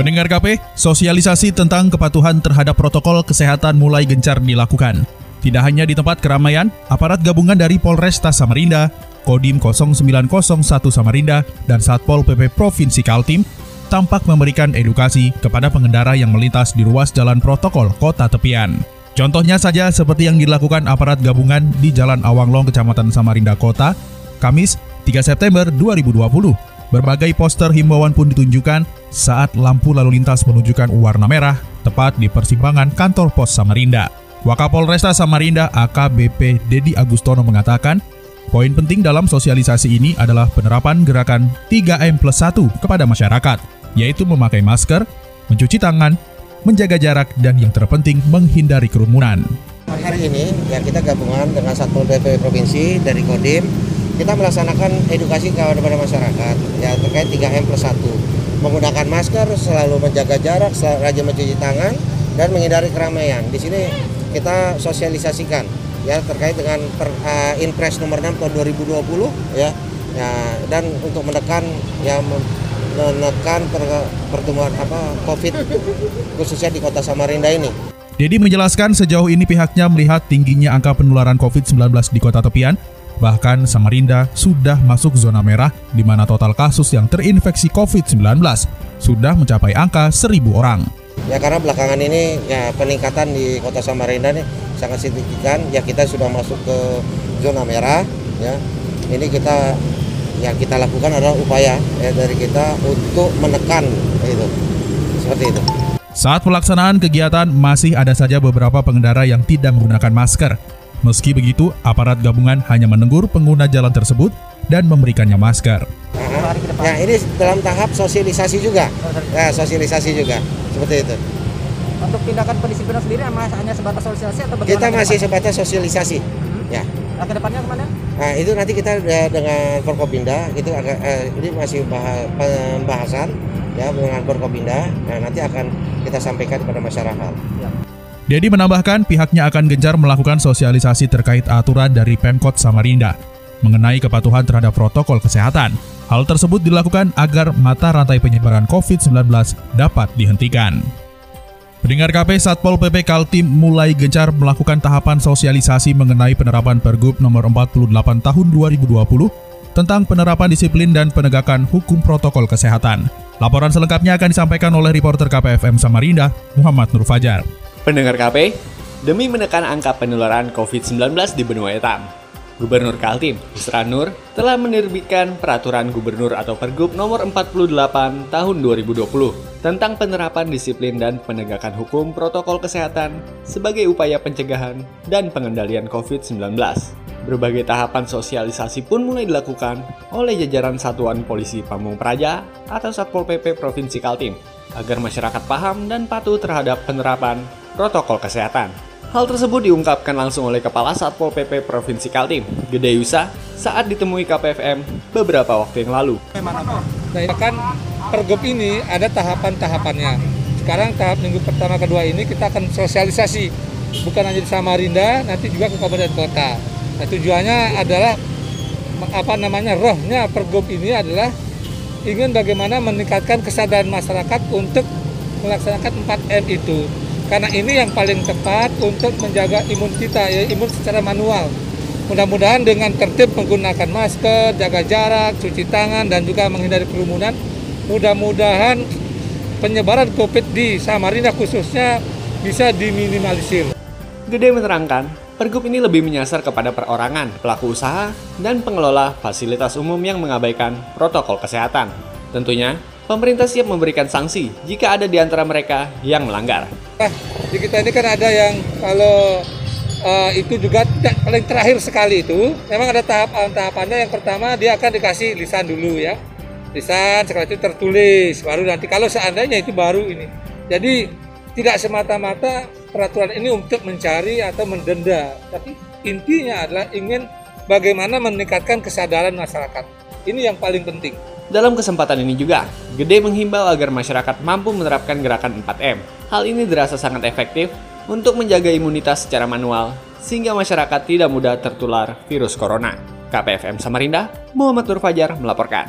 Pendengar KP, sosialisasi tentang kepatuhan terhadap protokol kesehatan mulai gencar dilakukan. Tidak hanya di tempat keramaian, aparat gabungan dari Polresta Samarinda, Kodim 0901 Samarinda, dan Satpol PP Provinsi Kaltim tampak memberikan edukasi kepada pengendara yang melintas di ruas jalan protokol kota tepian. Contohnya saja seperti yang dilakukan aparat gabungan di Jalan Awanglong, Kecamatan Samarinda Kota, Kamis 3 September 2020 Berbagai poster himbauan pun ditunjukkan saat lampu lalu lintas menunjukkan warna merah tepat di persimpangan kantor pos Samarinda. Wakapolresta Samarinda AKBP Dedi Agustono mengatakan, poin penting dalam sosialisasi ini adalah penerapan gerakan 3M plus 1 kepada masyarakat, yaitu memakai masker, mencuci tangan, menjaga jarak, dan yang terpenting menghindari kerumunan. Hari ini ya kita gabungan dengan Satpol PP Provinsi dari Kodim kita melaksanakan edukasi kepada masyarakat ya terkait 3M plus 1 menggunakan masker, selalu menjaga jarak, selalu rajin mencuci tangan dan menghindari keramaian. Di sini kita sosialisasikan ya terkait dengan per, uh, Inpres nomor 6 tahun 2020 ya. Ya dan untuk menekan ya menekan per, pertumbuhan apa Covid khususnya di Kota Samarinda ini. Dedi menjelaskan sejauh ini pihaknya melihat tingginya angka penularan COVID-19 di kota tepian Bahkan Samarinda sudah masuk zona merah di mana total kasus yang terinfeksi COVID-19 sudah mencapai angka 1000 orang. Ya karena belakangan ini ya peningkatan di Kota Samarinda nih sangat signifikan. Ya kita sudah masuk ke zona merah ya. Ini kita yang kita lakukan adalah upaya ya, dari kita untuk menekan itu. Seperti itu. Saat pelaksanaan kegiatan masih ada saja beberapa pengendara yang tidak menggunakan masker. Meski begitu, aparat gabungan hanya menegur pengguna jalan tersebut dan memberikannya masker. Ya, ini dalam tahap sosialisasi juga. Ya, sosialisasi juga. Seperti itu. Untuk tindakan pendisiplinan sendiri hanya sebatas sosialisasi atau bagaimana? Kita masih sebatas sosialisasi. Hmm. Ya. Nah, ke depannya ke mana? Nah, itu nanti kita dengan Forkopinda, itu agak eh, ini masih pembahasan ya dengan Forkopinda. Nah, nanti akan kita sampaikan kepada masyarakat. Ya. Dedi menambahkan pihaknya akan gencar melakukan sosialisasi terkait aturan dari Pemkot Samarinda mengenai kepatuhan terhadap protokol kesehatan. Hal tersebut dilakukan agar mata rantai penyebaran COVID-19 dapat dihentikan. Pendengar KP Satpol PP Kaltim mulai gencar melakukan tahapan sosialisasi mengenai penerapan Pergub nomor 48 tahun 2020 tentang penerapan disiplin dan penegakan hukum protokol kesehatan. Laporan selengkapnya akan disampaikan oleh reporter KPFM Samarinda, Muhammad Nur Fajar. Pendengar KP, demi menekan angka penularan COVID-19 di benua etam, Gubernur Kaltim, Isra Nur, telah menerbitkan Peraturan Gubernur atau Pergub nomor 48 tahun 2020 tentang penerapan disiplin dan penegakan hukum protokol kesehatan sebagai upaya pencegahan dan pengendalian COVID-19. Berbagai tahapan sosialisasi pun mulai dilakukan oleh jajaran Satuan Polisi Pamung Praja atau Satpol PP Provinsi Kaltim agar masyarakat paham dan patuh terhadap penerapan protokol kesehatan. Hal tersebut diungkapkan langsung oleh Kepala Satpol PP Provinsi Kaltim, Gede Yusa, saat ditemui KPFM beberapa waktu yang lalu. Nah, kan pergub ini ada tahapan-tahapannya. Sekarang tahap minggu pertama kedua ini kita akan sosialisasi bukan hanya di Samarinda, nanti juga ke kabupaten kota. Nah, tujuannya adalah apa namanya rohnya pergub ini adalah ingin bagaimana meningkatkan kesadaran masyarakat untuk melaksanakan 4M itu karena ini yang paling tepat untuk menjaga imun kita ya imun secara manual mudah-mudahan dengan tertib menggunakan masker jaga jarak cuci tangan dan juga menghindari kerumunan mudah-mudahan penyebaran COVID di Samarinda khususnya bisa diminimalisir. Gede menerangkan, Pergub ini lebih menyasar kepada perorangan, pelaku usaha, dan pengelola fasilitas umum yang mengabaikan protokol kesehatan. Tentunya, pemerintah siap memberikan sanksi jika ada di antara mereka yang melanggar. Nah, di kita ini kan ada yang kalau uh, itu juga paling terakhir sekali itu, memang ada tahap-tahapannya. Yang pertama dia akan dikasih lisan dulu ya, lisan setelah itu tertulis, baru nanti kalau seandainya itu baru ini. Jadi tidak semata-mata peraturan ini untuk mencari atau mendenda, tapi intinya adalah ingin bagaimana meningkatkan kesadaran masyarakat. Ini yang paling penting. Dalam kesempatan ini juga, Gede menghimbau agar masyarakat mampu menerapkan gerakan 4M. Hal ini dirasa sangat efektif untuk menjaga imunitas secara manual, sehingga masyarakat tidak mudah tertular virus corona. KPFM Samarinda, Muhammad Nur Fajar melaporkan.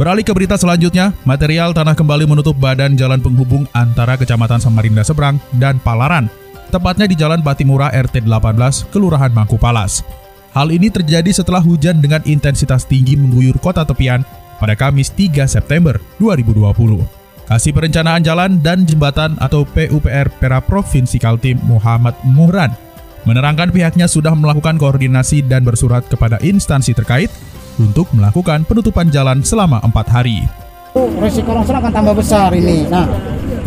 Beralih ke berita selanjutnya, material tanah kembali menutup badan jalan penghubung antara Kecamatan Samarinda Seberang dan Palaran, tepatnya di Jalan Batimura RT 18, Kelurahan Mangkupalas. Hal ini terjadi setelah hujan dengan intensitas tinggi mengguyur kota tepian pada Kamis 3 September 2020. Kasih Perencanaan Jalan dan Jembatan atau PUPR Pera Provinsi Kaltim Muhammad Muhran menerangkan pihaknya sudah melakukan koordinasi dan bersurat kepada instansi terkait untuk melakukan penutupan jalan selama empat hari. Resiko longsor akan tambah besar ini. Nah,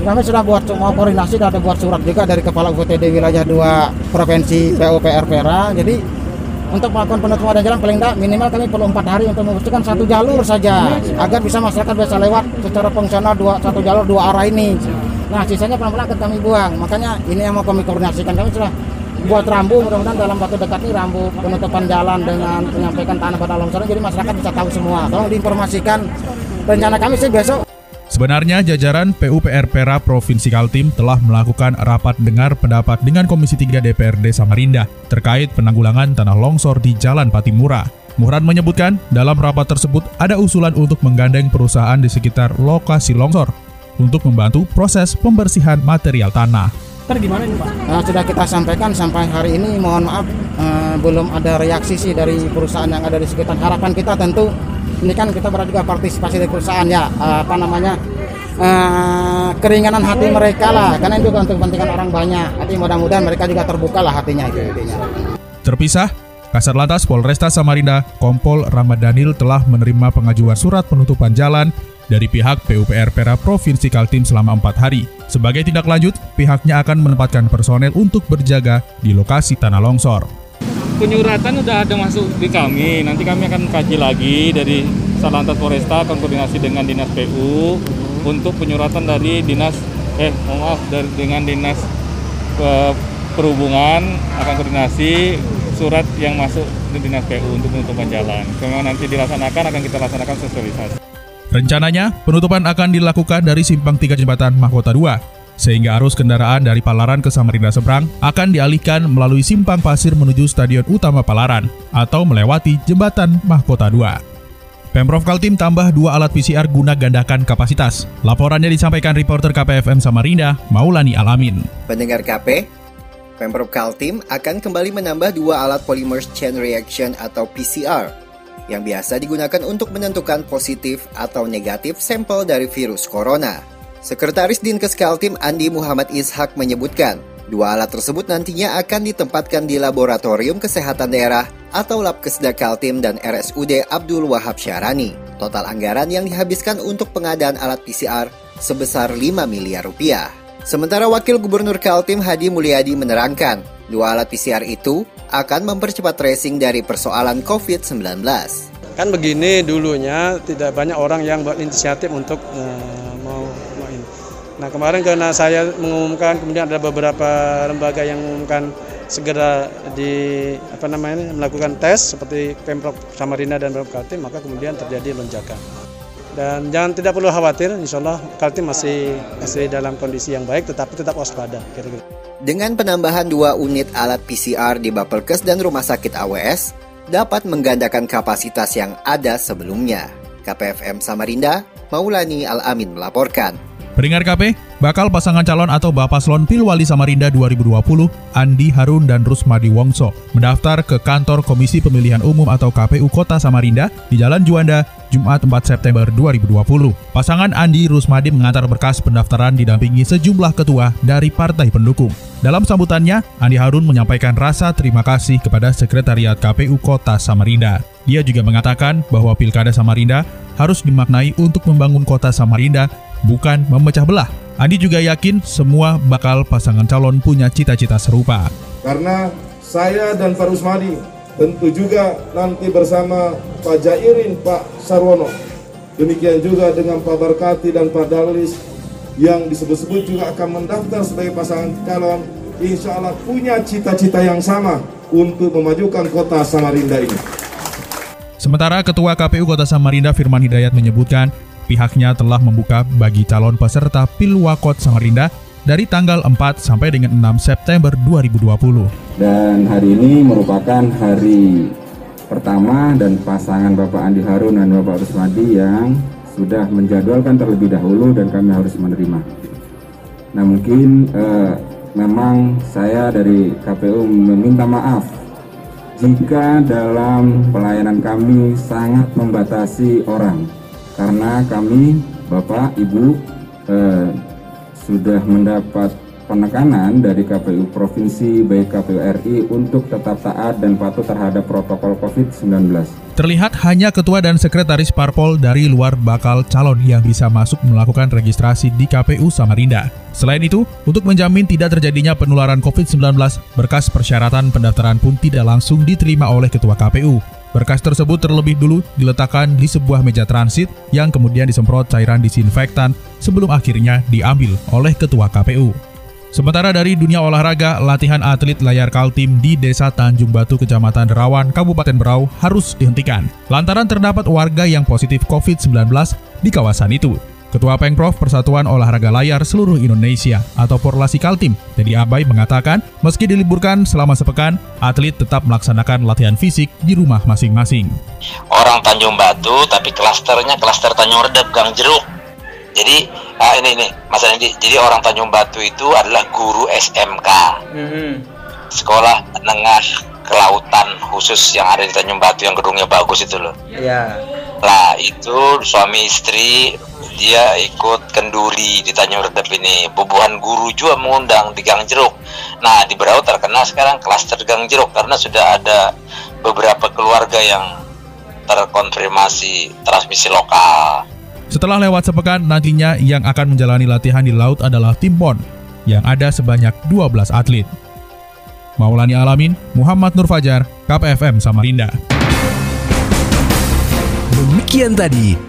kami sudah buat semua koordinasi dan ada buat surat juga dari Kepala UPTD Wilayah 2 Provinsi PUPR Pera. Jadi untuk melakukan penutupan jalan paling tidak minimal kami perlu empat hari untuk membersihkan satu jalur saja agar bisa masyarakat bisa lewat secara fungsional dua satu jalur dua arah ini. Nah sisanya pelan-pelan akan kami buang. Makanya ini yang mau kami koordinasikan kami sudah buat rambu mudah-mudahan dalam waktu dekat ini rambu penutupan jalan dengan menyampaikan tanah pada longsor jadi masyarakat bisa tahu semua. Tolong diinformasikan rencana kami sih besok Sebenarnya jajaran PUPR Pera Provinsi Kaltim telah melakukan rapat dengar pendapat dengan Komisi 3 DPRD Samarinda terkait penanggulangan tanah longsor di Jalan Patimura. Muhran menyebutkan dalam rapat tersebut ada usulan untuk menggandeng perusahaan di sekitar lokasi longsor untuk membantu proses pembersihan material tanah. Gimana ini Pak? Nah, sudah kita sampaikan sampai hari ini mohon maaf eh, belum ada reaksi sih dari perusahaan yang ada di sekitar. Harapan kita tentu ini kan kita berada juga partisipasi dari perusahaan ya apa namanya uh, keringanan hati mereka lah karena itu untuk kepentingan orang banyak jadi mudah-mudahan mereka juga terbuka lah hatinya itu intinya terpisah Kasar Lantas Polresta Samarinda, Kompol Daniel telah menerima pengajuan surat penutupan jalan dari pihak PUPR Pera Provinsi Kaltim selama empat hari. Sebagai tindak lanjut, pihaknya akan menempatkan personel untuk berjaga di lokasi tanah longsor penyuratan udah ada masuk di kami. Nanti kami akan kaji lagi dari Salantas Polresta koordinasi dengan Dinas PU untuk penyuratan dari Dinas eh maaf dari dengan Dinas uh, Perhubungan akan koordinasi surat yang masuk di Dinas PU untuk penutupan jalan. Kalau nanti dilaksanakan akan kita laksanakan sosialisasi. Rencananya, penutupan akan dilakukan dari simpang 3 jembatan Mahkota 2 sehingga arus kendaraan dari Palaran ke Samarinda Seberang akan dialihkan melalui simpang pasir menuju Stadion Utama Palaran atau melewati Jembatan Mahkota 2. Pemprov Kaltim tambah dua alat PCR guna gandakan kapasitas. Laporannya disampaikan reporter KPFM Samarinda, Maulani Alamin. Pendengar KP, Pemprov Kaltim akan kembali menambah dua alat polymer chain reaction atau PCR yang biasa digunakan untuk menentukan positif atau negatif sampel dari virus corona. Sekretaris Dinkes Kaltim Andi Muhammad Ishak menyebutkan, dua alat tersebut nantinya akan ditempatkan di Laboratorium Kesehatan Daerah atau Labkesda Kaltim dan RSUD Abdul Wahab Syarani. Total anggaran yang dihabiskan untuk pengadaan alat PCR sebesar 5 miliar rupiah. Sementara Wakil Gubernur Kaltim Hadi Mulyadi menerangkan, dua alat PCR itu akan mempercepat tracing dari persoalan COVID-19. Kan begini dulunya tidak banyak orang yang berinisiatif untuk uh, mau Nah kemarin karena saya mengumumkan, kemudian ada beberapa lembaga yang mengumumkan segera di apa namanya melakukan tes seperti Pemprov Samarinda dan Pemprov Kaltim, maka kemudian terjadi lonjakan. Dan jangan tidak perlu khawatir, insya Allah Kaltim masih masih dalam kondisi yang baik, tetapi tetap waspada. Kira-kira. Dengan penambahan dua unit alat PCR di Bapelkes dan Rumah Sakit AWS, dapat menggandakan kapasitas yang ada sebelumnya. KPFM Samarinda, Maulani Al-Amin melaporkan. Peringat KP, bakal pasangan calon atau Bapaslon Pilwali Samarinda 2020, Andi Harun dan Rusmadi Wongso, mendaftar ke kantor Komisi Pemilihan Umum atau KPU Kota Samarinda di Jalan Juanda, Jumat 4 September 2020. Pasangan Andi Rusmadi mengantar berkas pendaftaran didampingi sejumlah ketua dari partai pendukung. Dalam sambutannya, Andi Harun menyampaikan rasa terima kasih kepada Sekretariat KPU Kota Samarinda. Dia juga mengatakan bahwa Pilkada Samarinda harus dimaknai untuk membangun kota Samarinda bukan memecah belah. Andi juga yakin semua bakal pasangan calon punya cita-cita serupa. Karena saya dan Pak Rusmadi tentu juga nanti bersama Pak Jairin, Pak Sarwono. Demikian juga dengan Pak Barkati dan Pak Dalis yang disebut-sebut juga akan mendaftar sebagai pasangan calon insya Allah punya cita-cita yang sama untuk memajukan kota Samarinda ini. Sementara Ketua KPU Kota Samarinda Firman Hidayat menyebutkan pihaknya telah membuka bagi calon peserta Pilwakot Samarinda dari tanggal 4 sampai dengan 6 September 2020. Dan hari ini merupakan hari pertama dan pasangan Bapak Andi Harun dan Bapak Rusmadi yang sudah menjadwalkan terlebih dahulu dan kami harus menerima. Nah mungkin eh, memang saya dari KPU meminta maaf jika dalam pelayanan kami sangat membatasi orang karena kami Bapak Ibu eh, sudah mendapat penekanan dari KPU Provinsi baik KPU RI untuk tetap taat dan patuh terhadap protokol COVID-19. Terlihat hanya ketua dan sekretaris parpol dari luar bakal calon yang bisa masuk melakukan registrasi di KPU Samarinda. Selain itu, untuk menjamin tidak terjadinya penularan COVID-19, berkas persyaratan pendaftaran pun tidak langsung diterima oleh ketua KPU. Berkas tersebut terlebih dulu diletakkan di sebuah meja transit yang kemudian disemprot cairan disinfektan sebelum akhirnya diambil oleh ketua KPU. Sementara dari dunia olahraga, latihan atlet layar Kaltim di Desa Tanjung Batu, Kecamatan Derawan, Kabupaten Berau harus dihentikan lantaran terdapat warga yang positif COVID-19 di kawasan itu. Ketua Pengprov Persatuan Olahraga Layar Seluruh Indonesia atau Porlasi Kaltim, Teddy Abai mengatakan, meski diliburkan selama sepekan, atlet tetap melaksanakan latihan fisik di rumah masing-masing. Orang Tanjung Batu, tapi klasternya klaster Tanjung Redep, Gang Jeruk. Jadi ah, ini ini Mas Andi. Jadi orang Tanjung Batu itu adalah guru SMK, mm-hmm. sekolah menengah kelautan khusus yang ada di Tanjung Batu yang gedungnya bagus itu loh. Iya. Yeah. Lah itu suami istri dia ikut kenduri di Tanjung Redep ini. Bubuhan guru juga mengundang di Gang Jeruk. Nah di Berau terkena sekarang klaster Gang Jeruk karena sudah ada beberapa keluarga yang terkonfirmasi transmisi lokal. Setelah lewat sepekan, nantinya yang akan menjalani latihan di laut adalah tim PON, yang ada sebanyak 12 atlet. Maulani Alamin, Muhammad Nur Fajar, KPFM Samarinda. Demikian tadi,